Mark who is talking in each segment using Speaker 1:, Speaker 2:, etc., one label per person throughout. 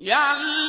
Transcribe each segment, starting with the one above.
Speaker 1: يعلم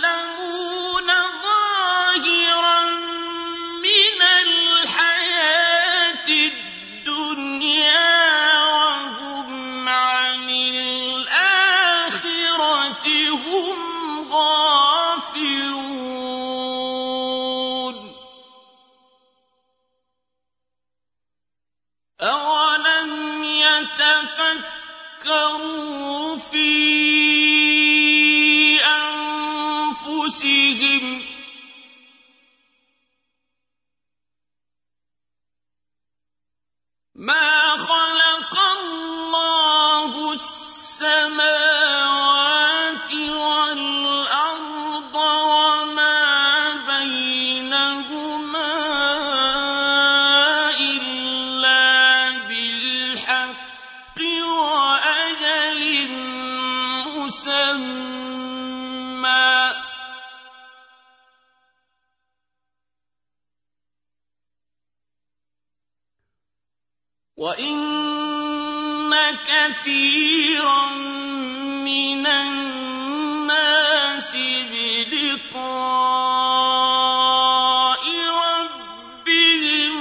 Speaker 1: وَإِنَّ كَثِيرًا مِّنَ النَّاسِ بِلِقَاءِ رَبِّهِمْ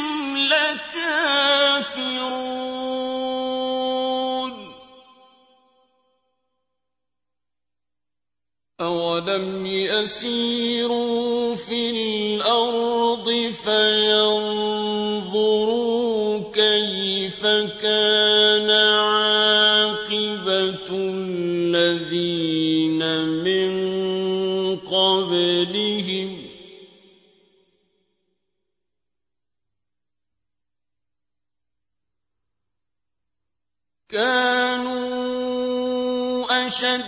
Speaker 1: لَكَافِرُونَ أَوَلَمْ يَسِيرُوا كان عاقبة الذين من قبلهم كانوا أشد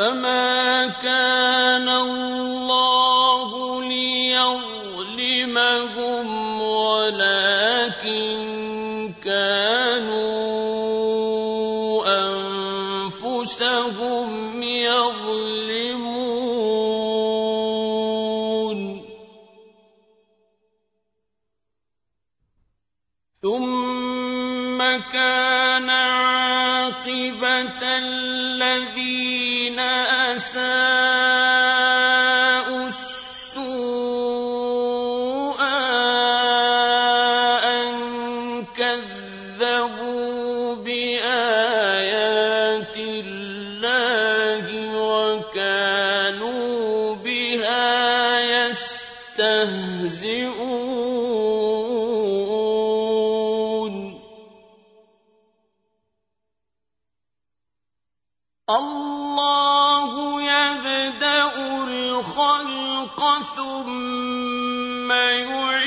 Speaker 1: فما الخلق ثم يعيده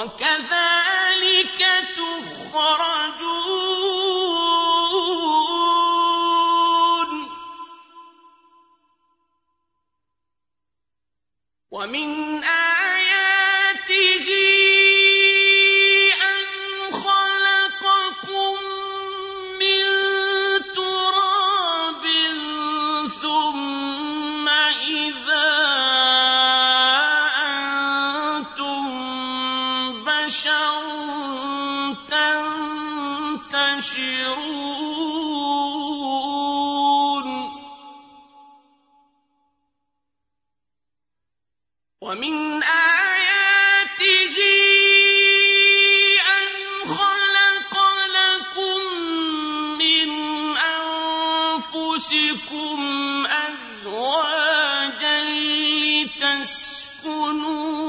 Speaker 1: وكذلك لتسكنوا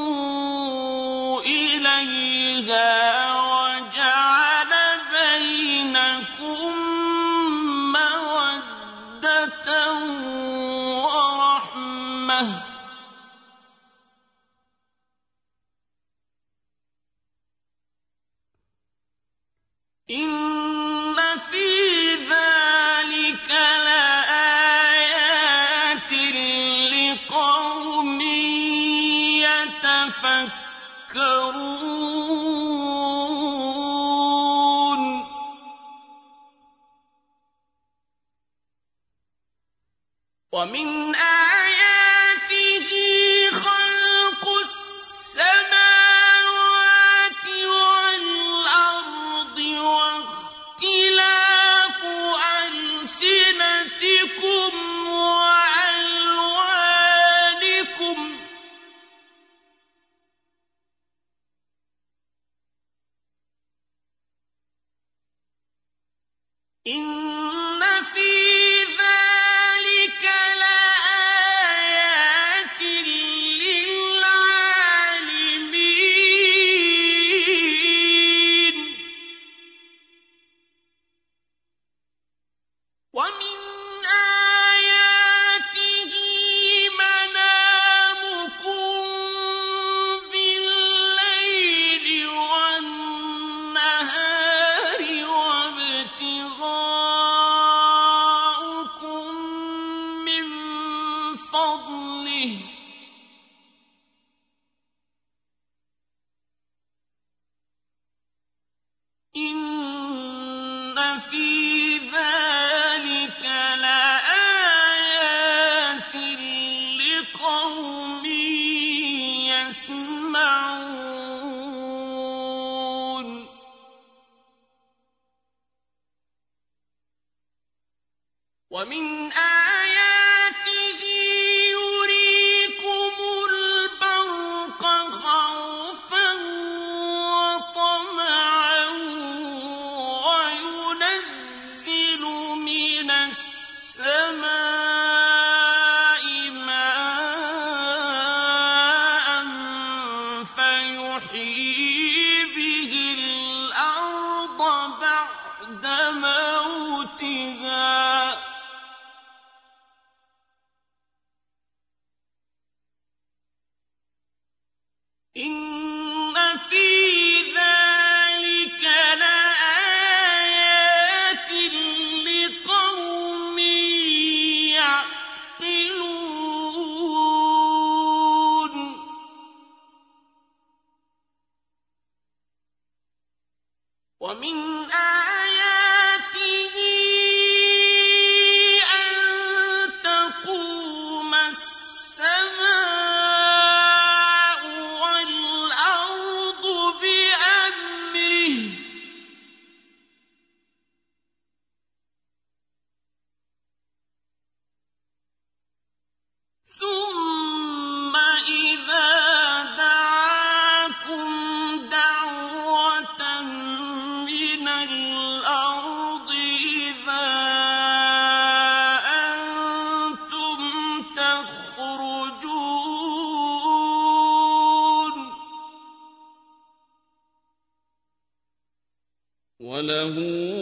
Speaker 1: وَلَهُ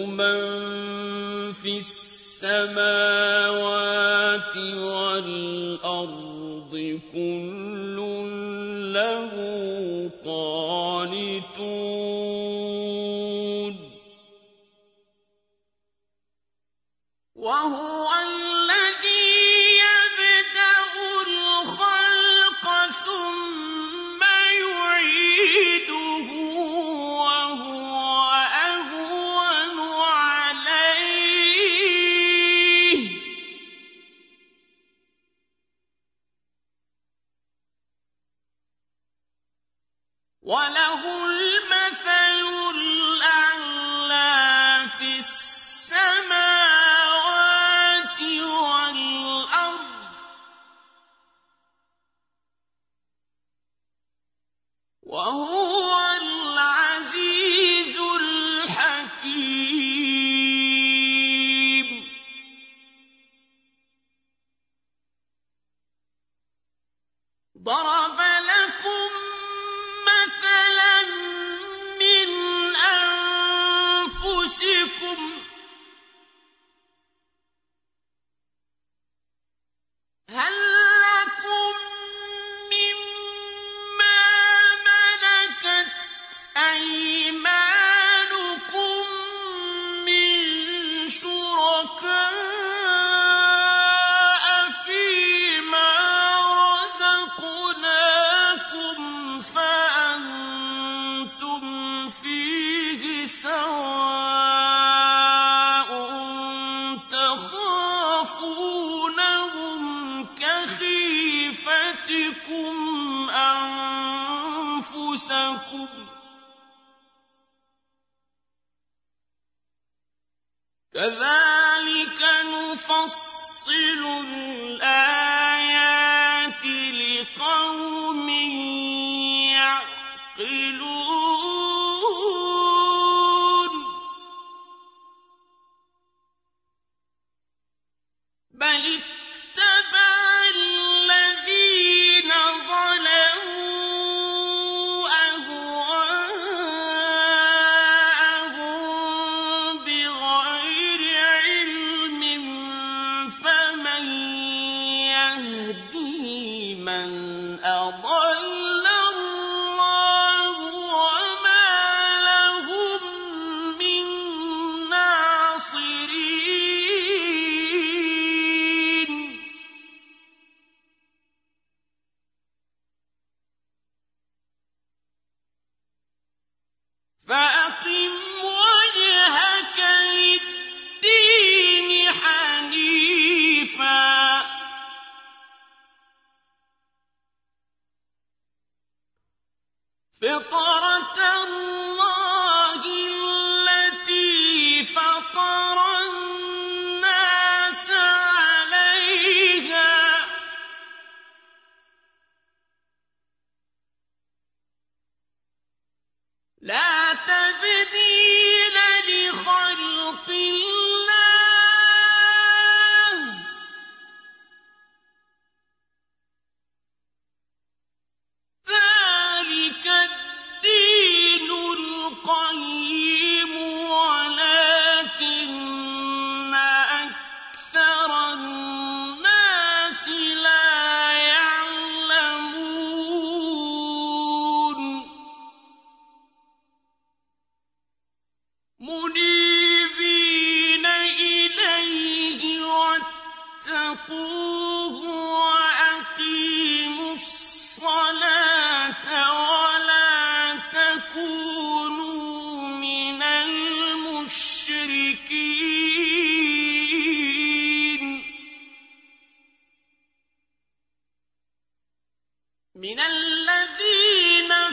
Speaker 1: مَن فِي السَّمَاوَاتِ وَالْأَرْضِ ۖ وهو نفصل الآيات يَتَكَلَّمُ بِمَا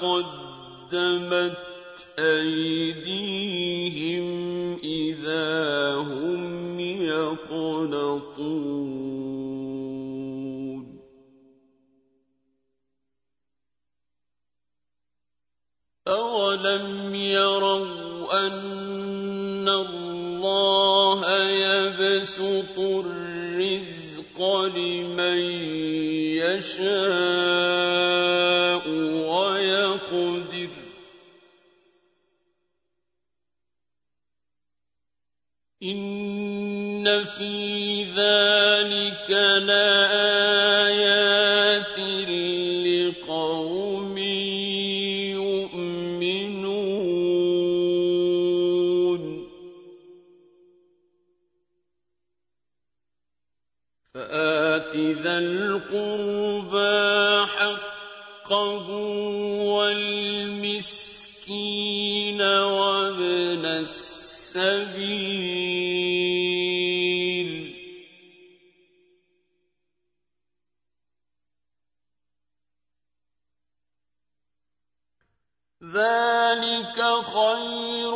Speaker 1: قدمت أيديهم إذا هم يقنطون. أولم يروا أن الله يبسط الرزق لمن يشاء إن في ذلك لآيات لقوم يؤمنون فآت ذا القربى حقه والمسكين وابن السبيل ذلك خير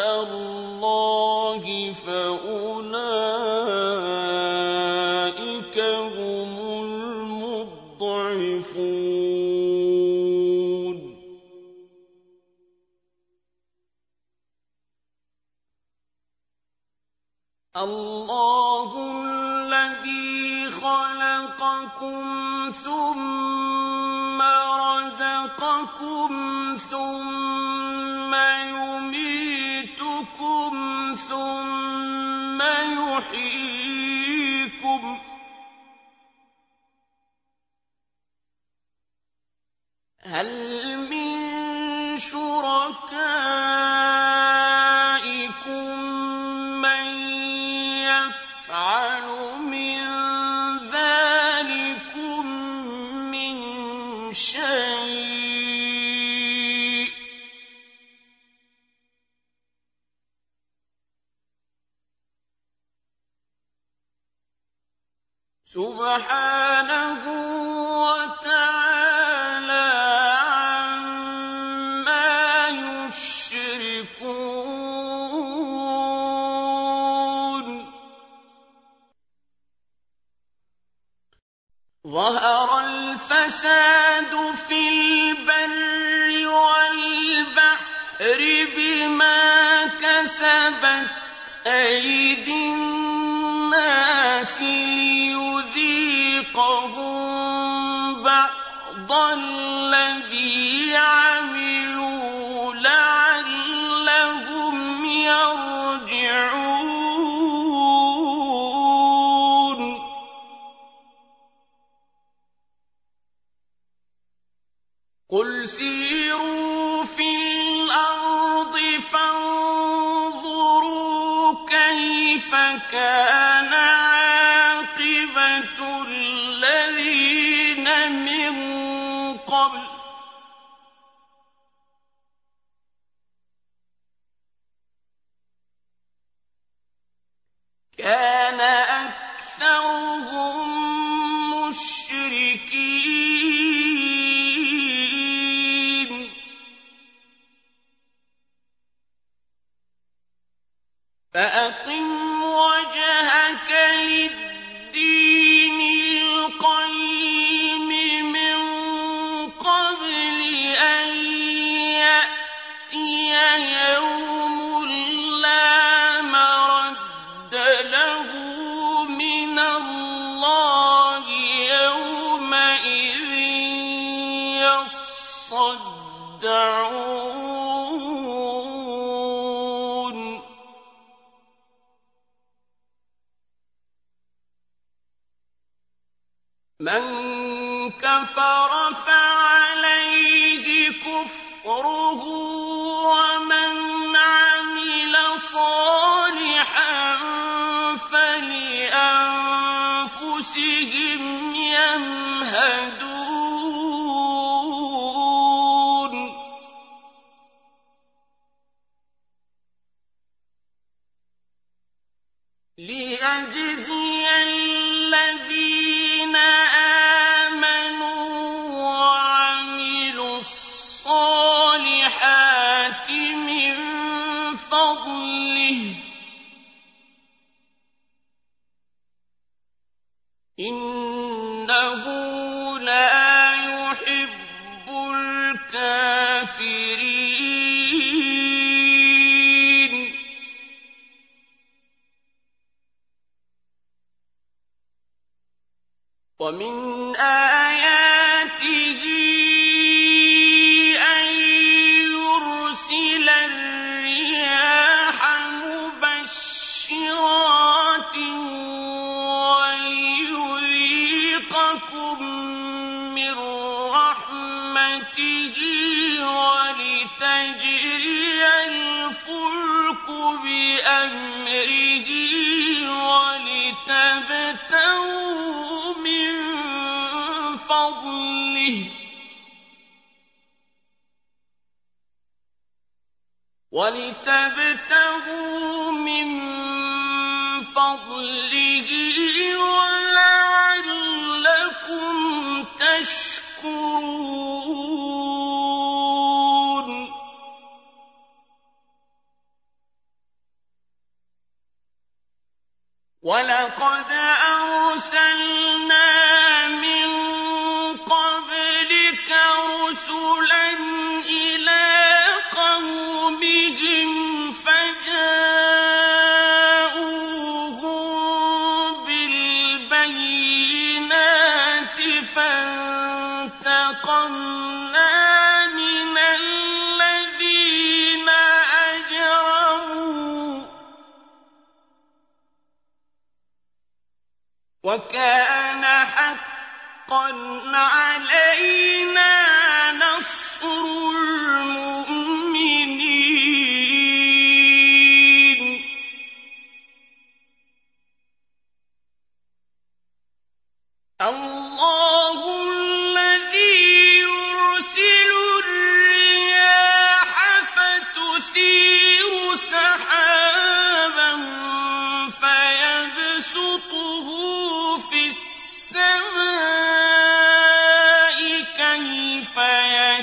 Speaker 1: الله فأولئك لأجزي ولتبتغوا من فضله ولعلكم تشكرون. ولقد أرسلنا وكان حقا علينا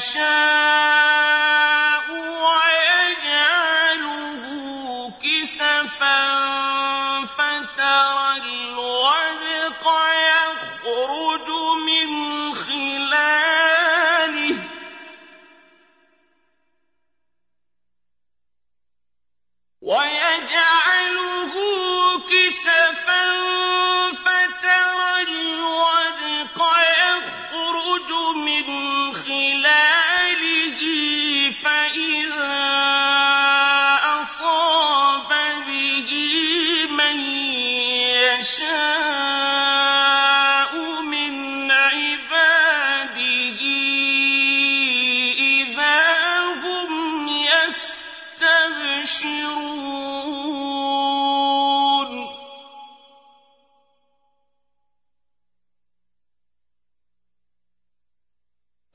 Speaker 1: يَشَاءُ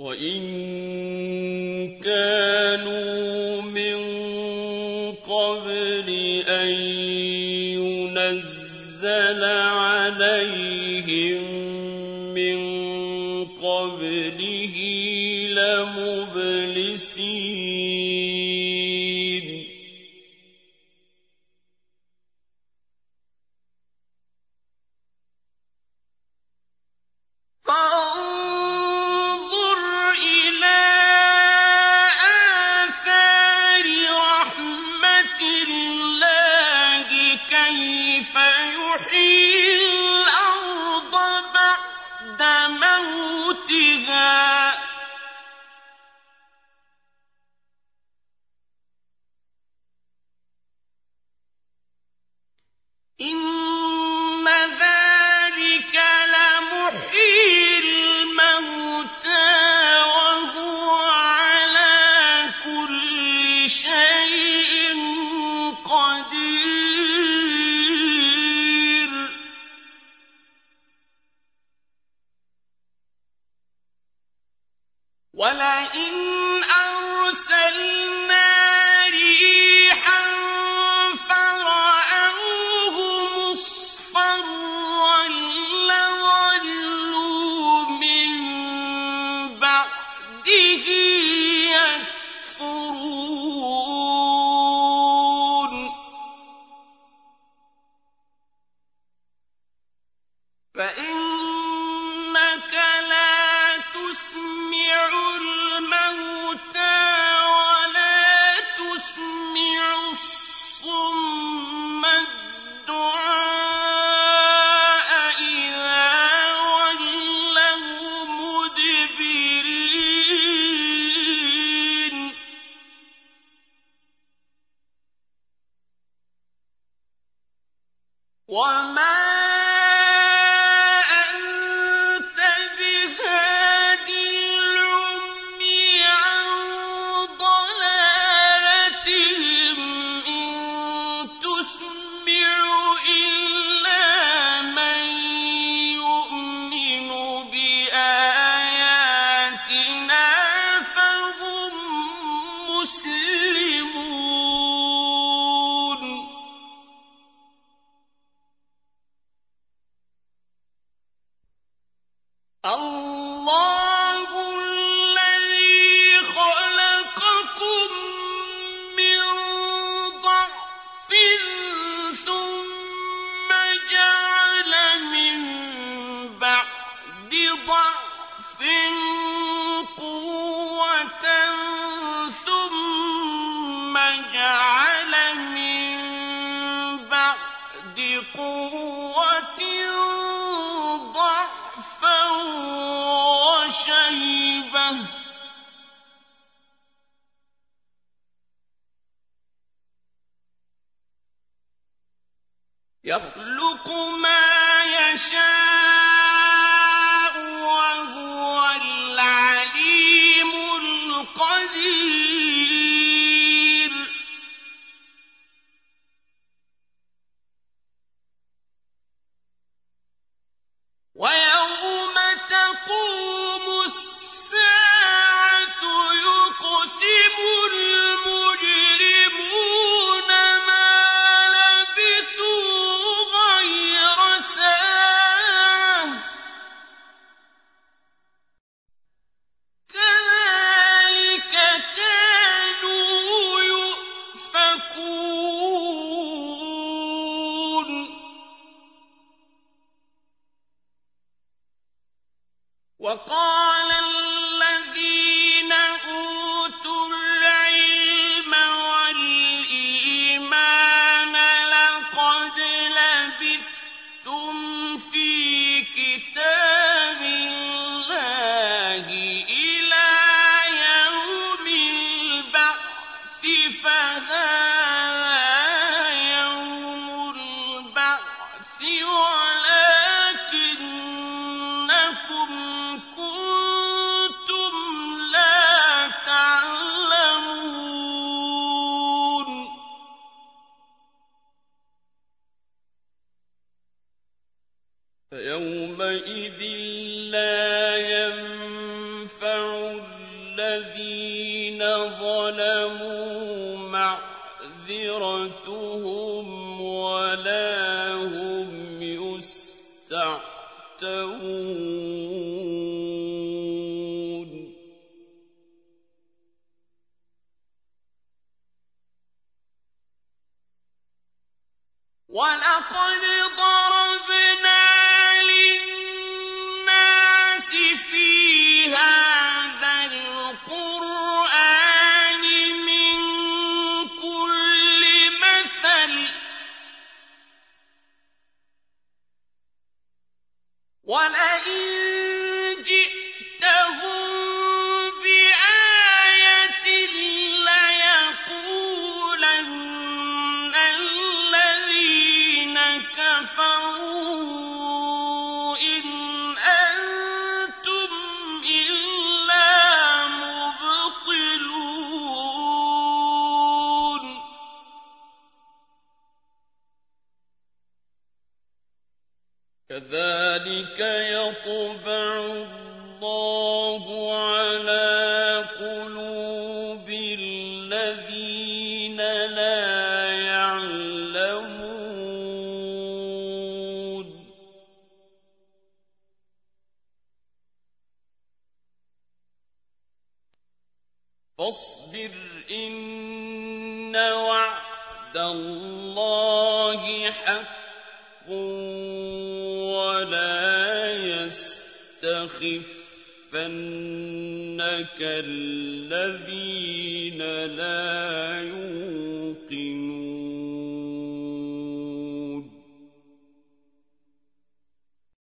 Speaker 1: 我因。شيء